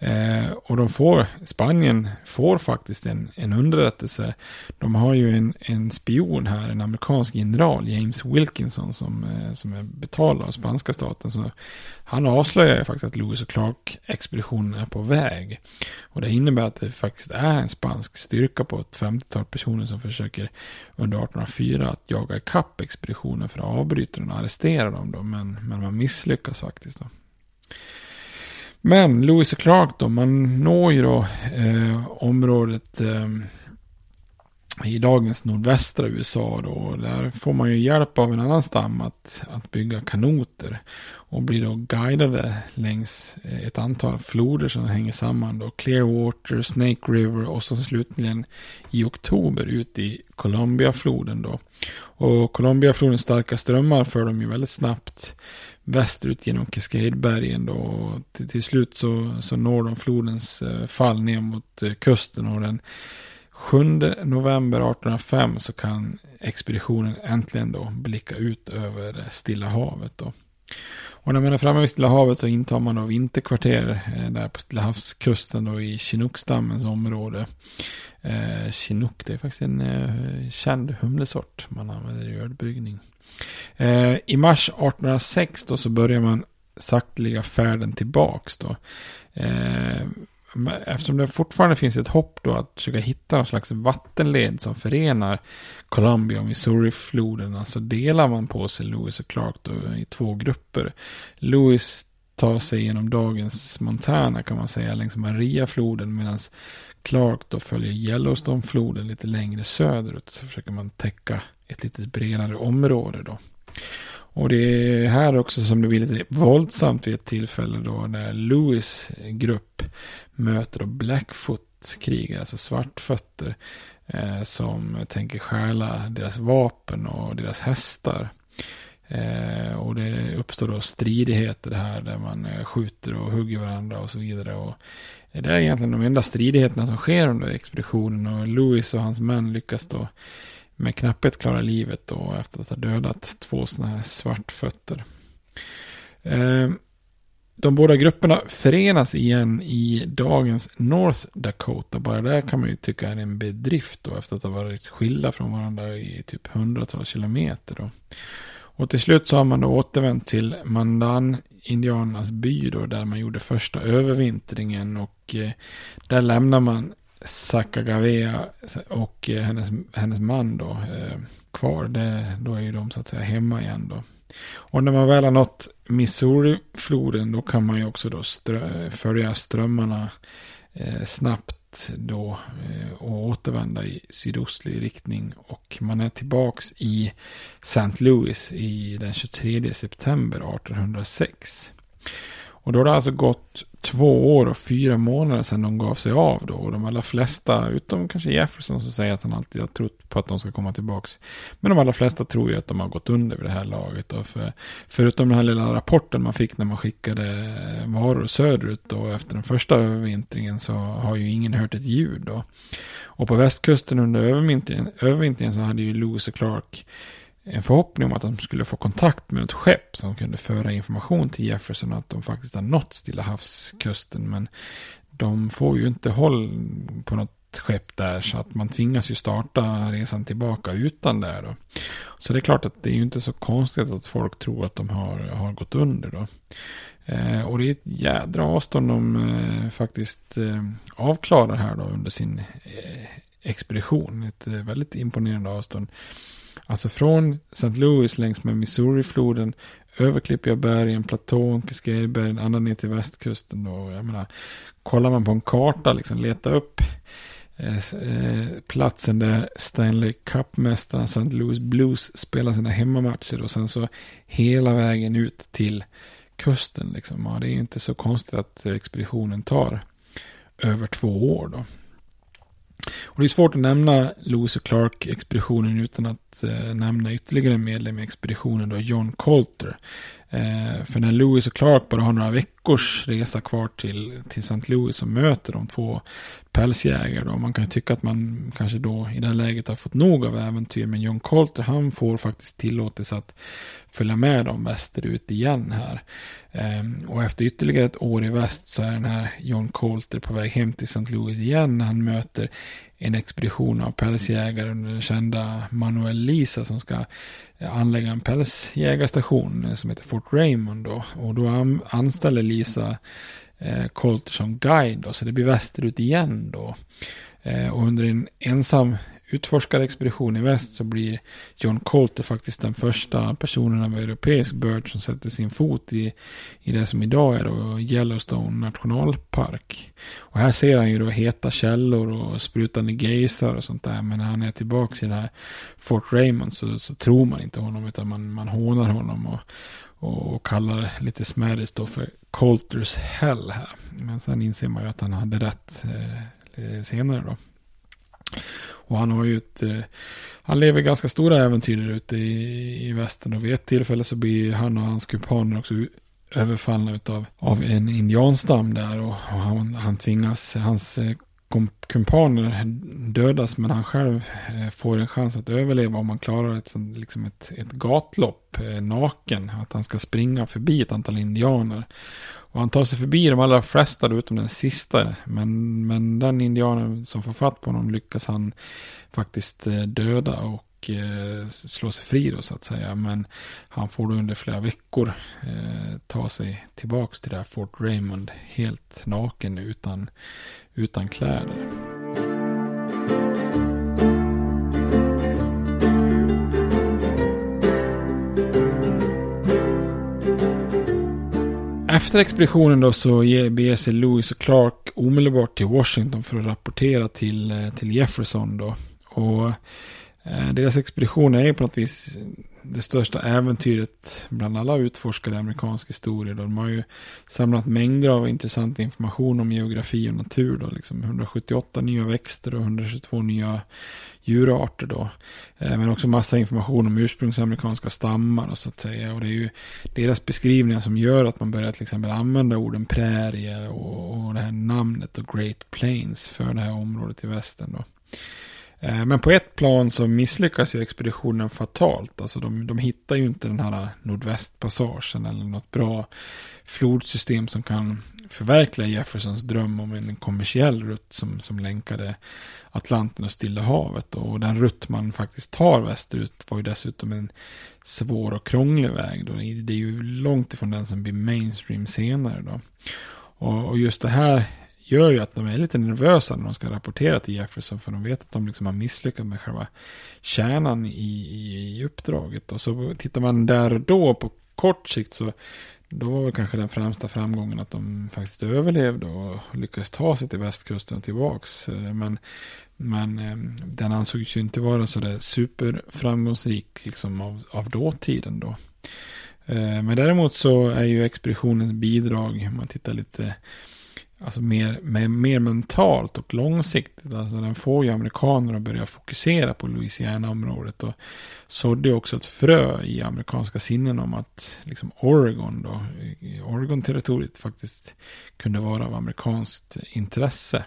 Eh, och de får, Spanien får faktiskt en, en underrättelse. De har ju en, en spion här, en amerikansk general, James Wilkinson, som, eh, som är betald av spanska staten. Så han avslöjar ju faktiskt att Lewis och Clark-expeditionen är på väg. Och det innebär att det faktiskt är en spansk styrka på ett 50-tal personer som försöker under 1804 att jaga ikapp expeditionen för att avbryta den och arrestera dem. Då, men, men man misslyckas faktiskt. Då. Men Lewis och Clark då, man når ju då eh, området eh, i dagens nordvästra USA då. och Där får man ju hjälp av en annan stam att, att bygga kanoter. Och blir då guidade längs eh, ett antal floder som hänger samman då. Clearwater, Snake River och så slutligen i oktober ut i Columbiafloden då. Och Columbiaflodens starka strömmar för dem ju väldigt snabbt västerut genom Cascadebergen då. Till, till slut så, så når de flodens eh, fall ner mot eh, kusten och den 7 november 1805 så kan expeditionen äntligen då blicka ut över Stilla havet då. Och när man är framme vid Stilla havet så intar man då vinterkvarter eh, där på Stilla havskusten då i Chinookstammens område. Eh, Chinook det är faktiskt en eh, känd humlesort man använder i ölbryggning. Eh, I mars 1806 då så börjar man sakteliga färden tillbaks då. Eh, eftersom det fortfarande finns ett hopp då att försöka hitta någon slags vattenled som förenar Columbia och Missouri-floderna så alltså delar man på sig Lewis och Clark då i två grupper. Lewis tar sig genom dagens Montana kan man säga längs Mariafloden medan Clark då följer Yellowstone-floden lite längre söderut så försöker man täcka ett lite bredare område då. Och det är här också som det blir lite våldsamt vid ett tillfälle då när Lewis grupp möter då Blackfoot-krigare, alltså svartfötter, eh, som tänker stjäla deras vapen och deras hästar. Eh, och det uppstår då stridigheter här där man eh, skjuter och hugger varandra och så vidare. Och det är egentligen de enda stridigheterna som sker under expeditionen och Lewis och hans män lyckas då med knapphet klara livet då efter att ha dödat två sådana här svartfötter. Eh, de båda grupperna förenas igen i dagens North Dakota. Bara där kan man ju tycka är en bedrift då efter att ha varit skilda från varandra i typ hundratals kilometer då. Och till slut så har man då återvänt till Mandan indianernas by då där man gjorde första övervintringen och eh, där lämnar man Sakagavea och eh, hennes, hennes man då eh, kvar. Det, då är ju de så att säga hemma igen då. Och när man väl har nått Missouri-floden då kan man ju också då strö, följa strömmarna eh, då eh, och återvända i sydostlig riktning. Och man är tillbaks i St. Louis i den 23 september 1806. Och då har det alltså gått två år och fyra månader sedan de gav sig av då. Och de allra flesta, utom kanske Jefferson som säger att han alltid har trott på att de ska komma tillbaka, Men de allra flesta tror ju att de har gått under vid det här laget. Och för, förutom den här lilla rapporten man fick när man skickade varor söderut då efter den första övervintringen så har ju ingen hört ett ljud då. Och på västkusten under övervintringen, övervintringen så hade ju Lewis och Clark en förhoppning om att de skulle få kontakt med ett skepp som kunde föra information till Jefferson att de faktiskt har nått Stilla havskusten. Men de får ju inte håll på något skepp där så att man tvingas ju starta resan tillbaka utan det. Då. Så det är klart att det är ju inte så konstigt att folk tror att de har, har gått under då. Eh, och det är ett jädra avstånd de eh, faktiskt eh, avklarar här då under sin eh, expedition. Ett eh, väldigt imponerande avstånd. Alltså från St. Louis längs med Missourifloden över Klippiga bergen, platån, Cascadebergen, ända ner till västkusten. då. jag menar, kollar man på en karta, liksom leta upp eh, eh, platsen där Stanley Cup-mästarna St. Louis Blues spelar sina hemmamatcher och sen så hela vägen ut till kusten. Liksom. Ja, det är ju inte så konstigt att expeditionen tar över två år då. Och det är svårt att nämna Lewis och Clark-expeditionen utan att eh, nämna ytterligare en medlem i expeditionen, då John Colter. Eh, för när Lewis och Clark bara har några veckors resa kvar till, till St. Louis så möter de två pälsjägare. Då. Man kan ju tycka att man kanske då i det här läget har fått nog av äventyr. Men John Colter han får faktiskt tillåtelse att följa med dem västerut igen här. Eh, och efter ytterligare ett år i väst så är den här John Colter på väg hem till St. Louis igen. Han möter en expedition av pälsjägare under den kända Manuel Lisa som ska eh, anlägga en pälsjägarstation eh, som heter Fort Raymond då. Och då anställer Lisa eh, Colter som guide då, så det blir västerut igen då. Eh, och under en ensam utforskarexpedition i väst så blir John Colter faktiskt den första personen av europeisk börd som sätter sin fot i, i det som idag är då Yellowstone nationalpark. Och här ser han ju då heta källor och sprutande gejsar och sånt där. Men när han är tillbaka i det här Fort Raymond så, så tror man inte honom utan man, man hånar honom och, och, och kallar lite smädigt då för Colters Hell här. Men sen inser man ju att han hade rätt eh, senare då. Och han har ju ett, eh, han lever ganska stora äventyr ute i, i västern och vid ett tillfälle så blir han och hans kumpaner också överfallna utav, av en indianstam där och, och han, han tvingas, hans eh, kumpaner dödas men han själv eh, får en chans att överleva om han klarar ett, liksom ett, ett gatlopp naken. Att han ska springa förbi ett antal indianer. Och han tar sig förbi de allra flesta utom den sista. Men, men den indianen som får fatt på honom lyckas han faktiskt eh, döda och eh, slå sig fri då så att säga. Men han får då under flera veckor eh, ta sig tillbaks till det här Fort Raymond helt naken utan, utan kläder. Efter expeditionen då så beger sig Lewis och Clark omedelbart till Washington för att rapportera till, eh, till Jefferson då. Och eh, deras expedition är ju på något vis det största äventyret bland alla utforskade amerikansk historia. Då. De har ju samlat mängder av intressant information om geografi och natur. Då, liksom 178 nya växter och 122 nya djurarter då. Eh, men också massa information om ursprungsamerikanska stammar och så att säga. Och det är ju deras beskrivningar som gör att man börjar till exempel använda orden prärie och, och det här namnet och Great Plains för det här området i västern då. Eh, men på ett plan så misslyckas ju expeditionen fatalt. Alltså de, de hittar ju inte den här nordvästpassagen eller något bra flodsystem som kan förverkliga Jeffersons dröm om en kommersiell rutt som, som länkade Atlanten och Stilla havet. Och den rutt man faktiskt tar västerut var ju dessutom en svår och krånglig väg. Då. Det är ju långt ifrån den som blir mainstream senare. Då. Och, och just det här gör ju att de är lite nervösa när de ska rapportera till Jefferson. För de vet att de liksom har misslyckats med själva kärnan i, i, i uppdraget. Och så tittar man där och då på kort sikt så då var väl kanske den främsta framgången att de faktiskt överlevde och lyckades ta sig till västkusten och tillbaks. Eh, men, men eh, den ansågs ju inte vara så där superframgångsrik liksom av, av dåtiden då. Eh, men däremot så är ju expeditionens bidrag, om man tittar lite Alltså mer, mer, mer mentalt och långsiktigt. Alltså den får ju amerikaner att börja fokusera på Louisiana-området. Och sådde också ett frö i amerikanska sinnen om att liksom Oregon då, Oregon-territoriet faktiskt kunde vara av amerikanskt intresse.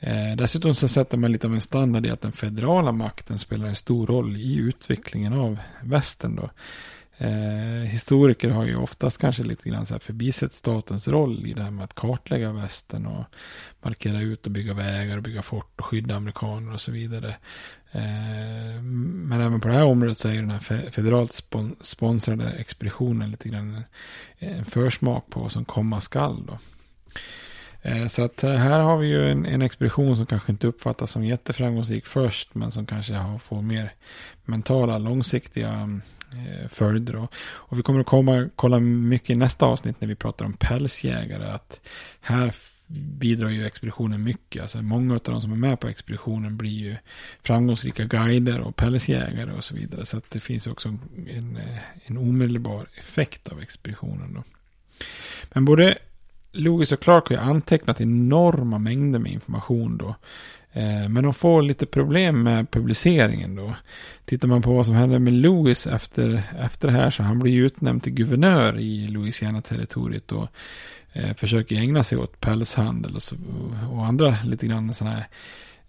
Eh, dessutom så sätter man lite av en standard i att den federala makten spelar en stor roll i utvecklingen av västern då. Eh, historiker har ju oftast kanske lite grann så här förbisett statens roll i det här med att kartlägga västern och markera ut och bygga vägar och bygga fort och skydda amerikaner och så vidare. Eh, men även på det här området så är ju den här federalt spon sponsrade expeditionen lite grann en, en försmak på vad som komma skall då. Eh, så att eh, här har vi ju en, en, expedition som kanske inte uppfattas som jätteframgångsrik först, men som kanske har, får mer mentala, långsiktiga mm, Eh, följder. Och, och vi kommer att komma, kolla mycket i nästa avsnitt när vi pratar om pälsjägare. Att här bidrar ju expeditionen mycket. Alltså många av de som är med på expeditionen blir ju framgångsrika guider och pälsjägare och så vidare. Så att det finns också en, eh, en omedelbar effekt av expeditionen. Då. Men både Lewis och Clark har ju antecknat enorma mängder med information då. Eh, men de får lite problem med publiceringen då. Tittar man på vad som händer med Louis efter, efter det här så han blir utnämnd till guvernör i Louisiana-territoriet och eh, försöker ägna sig åt pälshandel och, så, och andra lite grann sådana här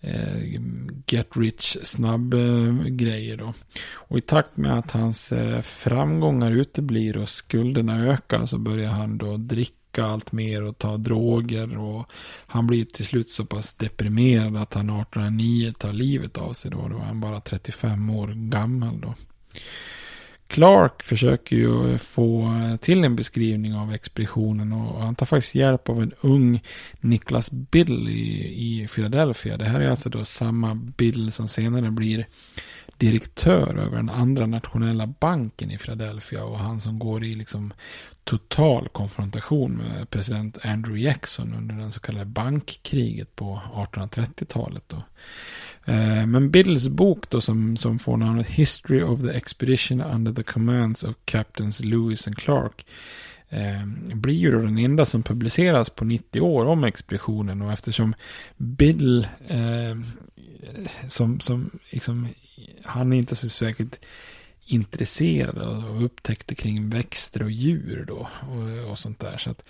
Eh, get rich snabb eh, grejer då. Och i takt med att hans eh, framgångar uteblir och skulderna ökar så börjar han då dricka allt mer och ta droger och han blir till slut så pass deprimerad att han 1809 tar livet av sig då. Då är han bara 35 år gammal då. Clark försöker ju få till en beskrivning av expeditionen och han tar faktiskt hjälp av en ung Niklas Bill i, i Philadelphia. Det här är alltså då samma Bill som senare blir direktör över den andra nationella banken i Philadelphia och han som går i liksom total konfrontation med president Andrew Jackson under den så kallade bankkriget på 1830-talet. Eh, men Bills bok då som, som får namnet History of the Expedition under the Commands of Captains Lewis and Clark eh, blir ju då den enda som publiceras på 90 år om expeditionen och eftersom Bill eh, som, som liksom, han är inte så säkert intresserad och upptäckte kring växter och djur då och, och sånt där. Så att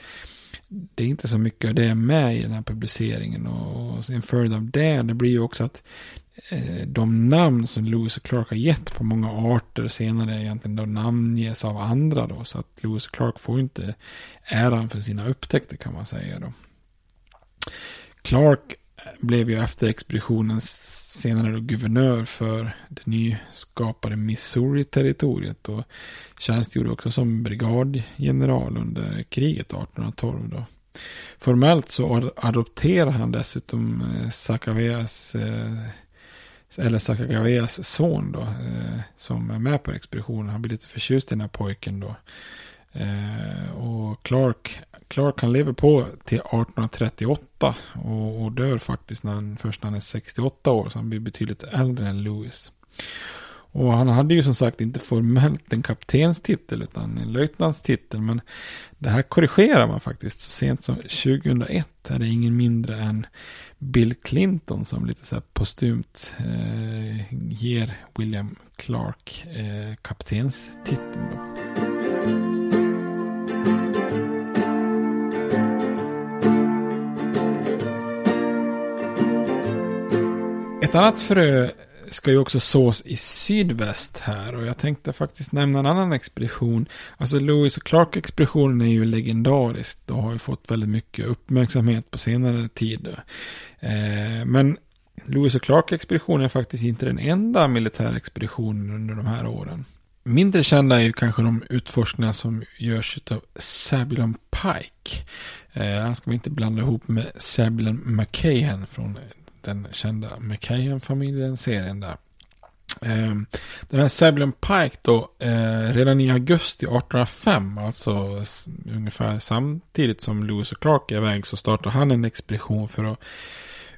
det är inte så mycket av det med i den här publiceringen. Och, och en följd av det, det blir ju också att eh, de namn som Lewis och Clark har gett på många arter senare egentligen då namnges av andra då. Så att Lewis och Clark får inte äran för sina upptäckter kan man säga då. Clark blev ju efter expeditionens senare då guvernör för det nyskapade Missouri-territoriet och tjänstgjorde också som brigadgeneral under kriget 1812 då. Formellt så adopterar han dessutom eh, Sakaveas eh, eller Sakaveas son då, eh, som är med på expeditionen. Han blir lite förtjust i den här pojken då. Och Clark, Clark han lever på till 1838 och, och, dör faktiskt när han, först när han är 68 år. Så han blir betydligt äldre än Lewis. Och han hade ju som sagt inte formellt en kaptenstitel utan en löjtnantstitel. Men det här korrigerar man faktiskt. Så sent som 2001 är det ingen mindre än Bill Clinton som lite så här postumt eh, ger William Clark eh, kaptenstiteln. Då. Ett annat frö ska ju också sås i sydväst här och jag tänkte faktiskt nämna en annan expedition. Alltså Lewis och Clark-expeditionen är ju legendarisk och har ju fått väldigt mycket uppmärksamhet på senare tid. Eh, men Lewis och Clark-expeditionen är faktiskt inte den enda militära expeditionen under de här åren. Mindre kända är ju kanske de utforskningar som görs av Sabulon Pike. Eh, han ska vi inte blanda ihop med Sabulon McCahan från den kända McKayen-familjen serien där. Ehm, den här Sabulon Pike då, eh, redan i augusti 1805, alltså ungefär samtidigt som Lewis och Clark är iväg, så startar han en expedition för att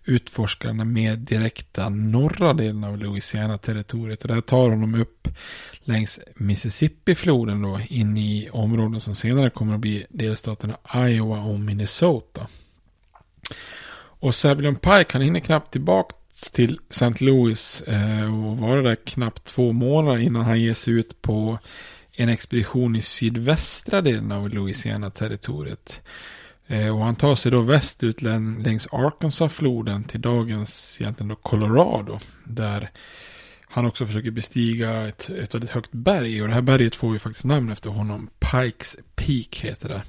utforska den mer direkta norra delen av Louisiana-territoriet. Och det tar honom upp längs Mississippi-floden då, in i områden som senare kommer att bli delstaterna Iowa och Minnesota. Och Sabulon Pike han hinner knappt tillbaka till St. Louis eh, och vara där knappt två månader innan han ger sig ut på en expedition i sydvästra delen av Louisiana-territoriet. Eh, och han tar sig då västut längs Arkansas-floden till dagens egentligen då Colorado. Där han också försöker bestiga ett, ett väldigt högt berg. Och det här berget får ju faktiskt namn efter honom. Pikes Peak heter det.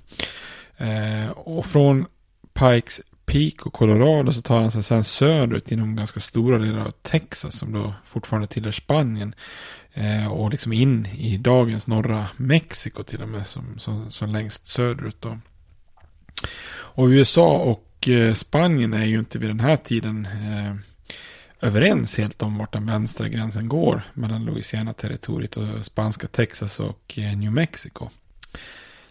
Eh, och från Pikes Peak och Colorado så tar han sig sedan söderut genom ganska stora delar av Texas som då fortfarande tillhör Spanien. Eh, och liksom in i dagens norra Mexiko till och med som, som, som längst söderut då. Och USA och eh, Spanien är ju inte vid den här tiden eh, överens helt om vart den vänstra gränsen går mellan Louisiana-territoriet och spanska Texas och eh, New Mexico.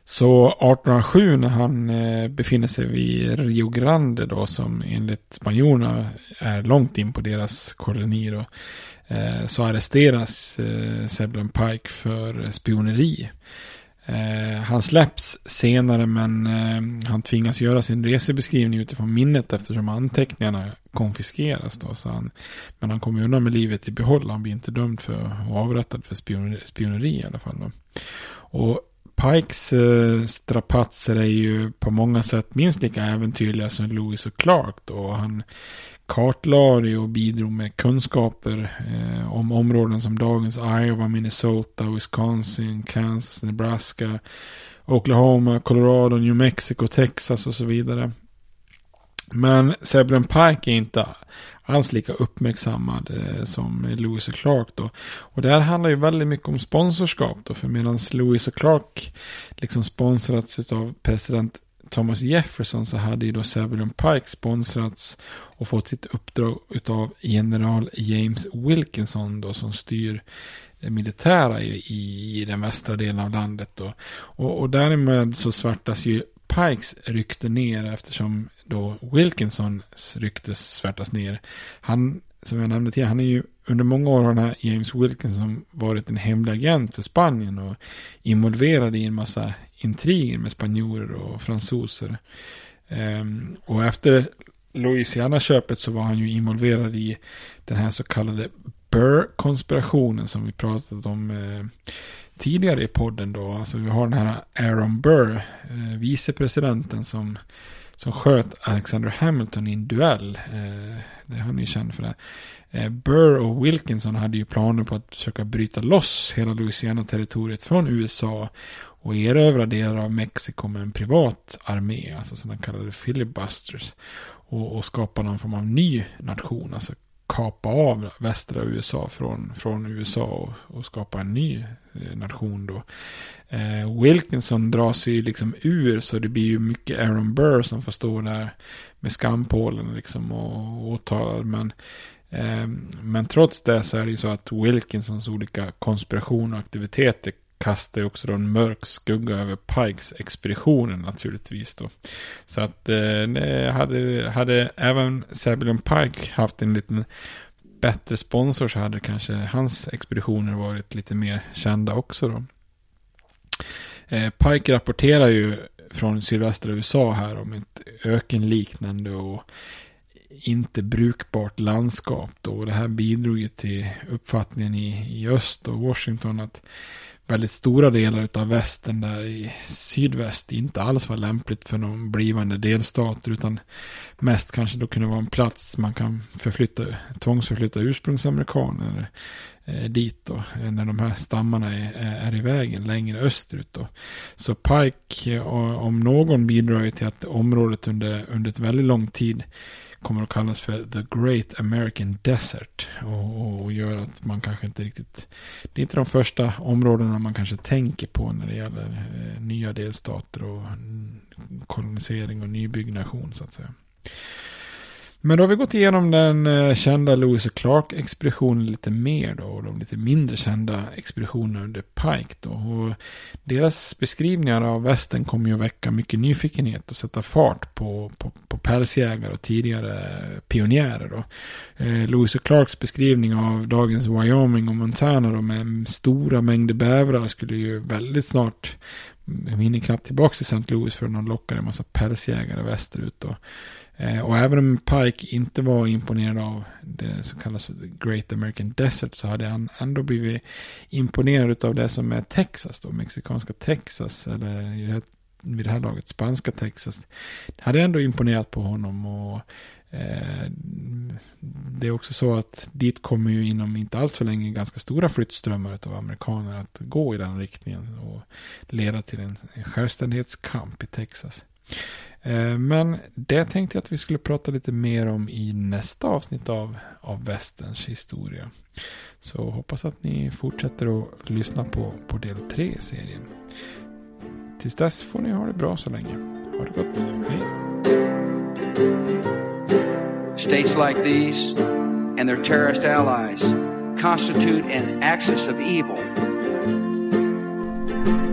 Så 1807 när han eh, befinner sig vid Rio Grande då som enligt spanjorerna är långt in på deras koloni då. Eh, så arresteras eh, Pike för spioneri. Eh, han släpps senare men eh, han tvingas göra sin resebeskrivning utifrån minnet eftersom anteckningarna konfiskeras. Då, så han, men han kommer undan med livet i behåll. Han blir inte dömd för och avrättad för spioneri, spioneri i alla fall. Då. Och Pikes eh, strapatser är ju på många sätt minst lika äventyrliga som Lewis och Clark. Då. Han kartlade och bidrog med kunskaper eh, om områden som dagens Iowa, Minnesota, Wisconsin, Kansas, Nebraska, Oklahoma, Colorado, New Mexico, Texas och så vidare. Men Sebren Pike är inte alls lika uppmärksammad eh, som Lewis och Clark då. Och det här handlar ju väldigt mycket om sponsorskap då. För medan Lewis och Clark liksom sponsrats av president Thomas Jefferson så hade ju då Zebulon Pike sponsrats och fått sitt uppdrag utav general James Wilkinson då som styr det militära i, i, den västra delen av landet då. Och, och därmed så svartas ju Pikes rykte ner eftersom då Wilkinsons rykte svärtas ner. Han, som jag nämnde tidigare, han är ju under många år har den här James Wilkinson varit en hemlig agent för Spanien och involverad i en massa intriger med spanjorer och fransoser. Um, och efter Louisiana-köpet så var han ju involverad i den här så kallade Burr-konspirationen som vi pratat om eh, tidigare i podden då. Alltså vi har den här Aaron Burr, eh, vicepresidenten som, som sköt Alexander Hamilton i en duell. Eh, det han är ju känd för det. Eh, Burr och Wilkinson hade ju planer på att försöka bryta loss hela Louisiana-territoriet från USA och erövra delar av Mexiko med en privat armé, alltså sådana kallade filibusters. Och, och skapa någon form av ny nation, alltså kapa av västra USA från, från USA och, och skapa en ny eh, nation då. Eh, Wilkinson dras sig liksom ur så det blir ju mycket Aaron Burr som får stå där med skampålen liksom och åtalad. Men, eh, men trots det så är det ju så att Wilkinsons olika konspirationer och aktiviteter kastar ju också då en mörk skugga över Pikes expeditionen naturligtvis då. Så att eh, hade, hade även Zebulon Pike haft en liten bättre sponsor så hade kanske hans expeditioner varit lite mer kända också då. Eh, Pike rapporterar ju från sydvästra USA här om ett ökenliknande och inte brukbart landskap då. Och det här bidrog ju till uppfattningen i, i öst och Washington att väldigt stora delar av västern där i sydväst inte alls var lämpligt för någon blivande delstat utan mest kanske då kunde vara en plats man kan förflytta, tvångsförflytta ursprungsamerikaner eh, dit då, eh, när de här stammarna är, eh, är i vägen längre österut då. Så Pike, eh, om någon bidrar ju till att området under, under ett väldigt lång tid kommer att kallas för The Great American Desert. Och, och, gör att man kanske inte riktigt... Det är inte de första områdena man kanske tänker på när det gäller eh, nya delstater och kolonisering och nybyggnation så att säga. Men då har vi gått igenom den eh, kända Lewis och Clark-expeditionen lite mer då. Och de lite mindre kända expeditionerna under Pike då. Och deras beskrivningar av västen kommer ju att väcka mycket nyfikenhet och sätta fart på, på, på pälsjägare och tidigare pionjärer då. Eh, Lewis och Clarks beskrivning av dagens Wyoming och Montana då med stora mängder bävrar skulle ju väldigt snart jag hinner knappt tillbaka till St. Louis för de lockade en massa pälsjägare västerut. Då. Eh, och även om Pike inte var imponerad av det som kallas Great American Desert så hade han ändå blivit imponerad av det som är Texas då, mexikanska Texas eller vid det här laget spanska Texas. Det hade ändå imponerat på honom och eh, det är också så att dit kommer ju inom inte allt för länge ganska stora flyttströmmar av amerikaner att gå i den riktningen och leda till en, en självständighetskamp i Texas. Eh, men det tänkte jag att vi skulle prata lite mer om i nästa avsnitt av, av västerns historia. Så hoppas att ni fortsätter att lyssna på, på del 3 i serien. Tills dess får ni ha det bra så länge. Ha det gott. Hej. States like these and their terrorist allies constitute an axis of evil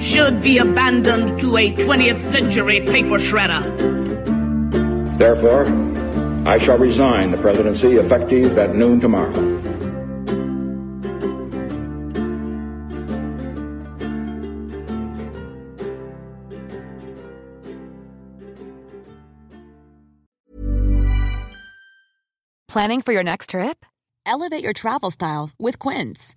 should be abandoned to a 20th century paper shredder. Therefore, I shall resign the presidency effective at noon tomorrow. Planning for your next trip? Elevate your travel style with Quince.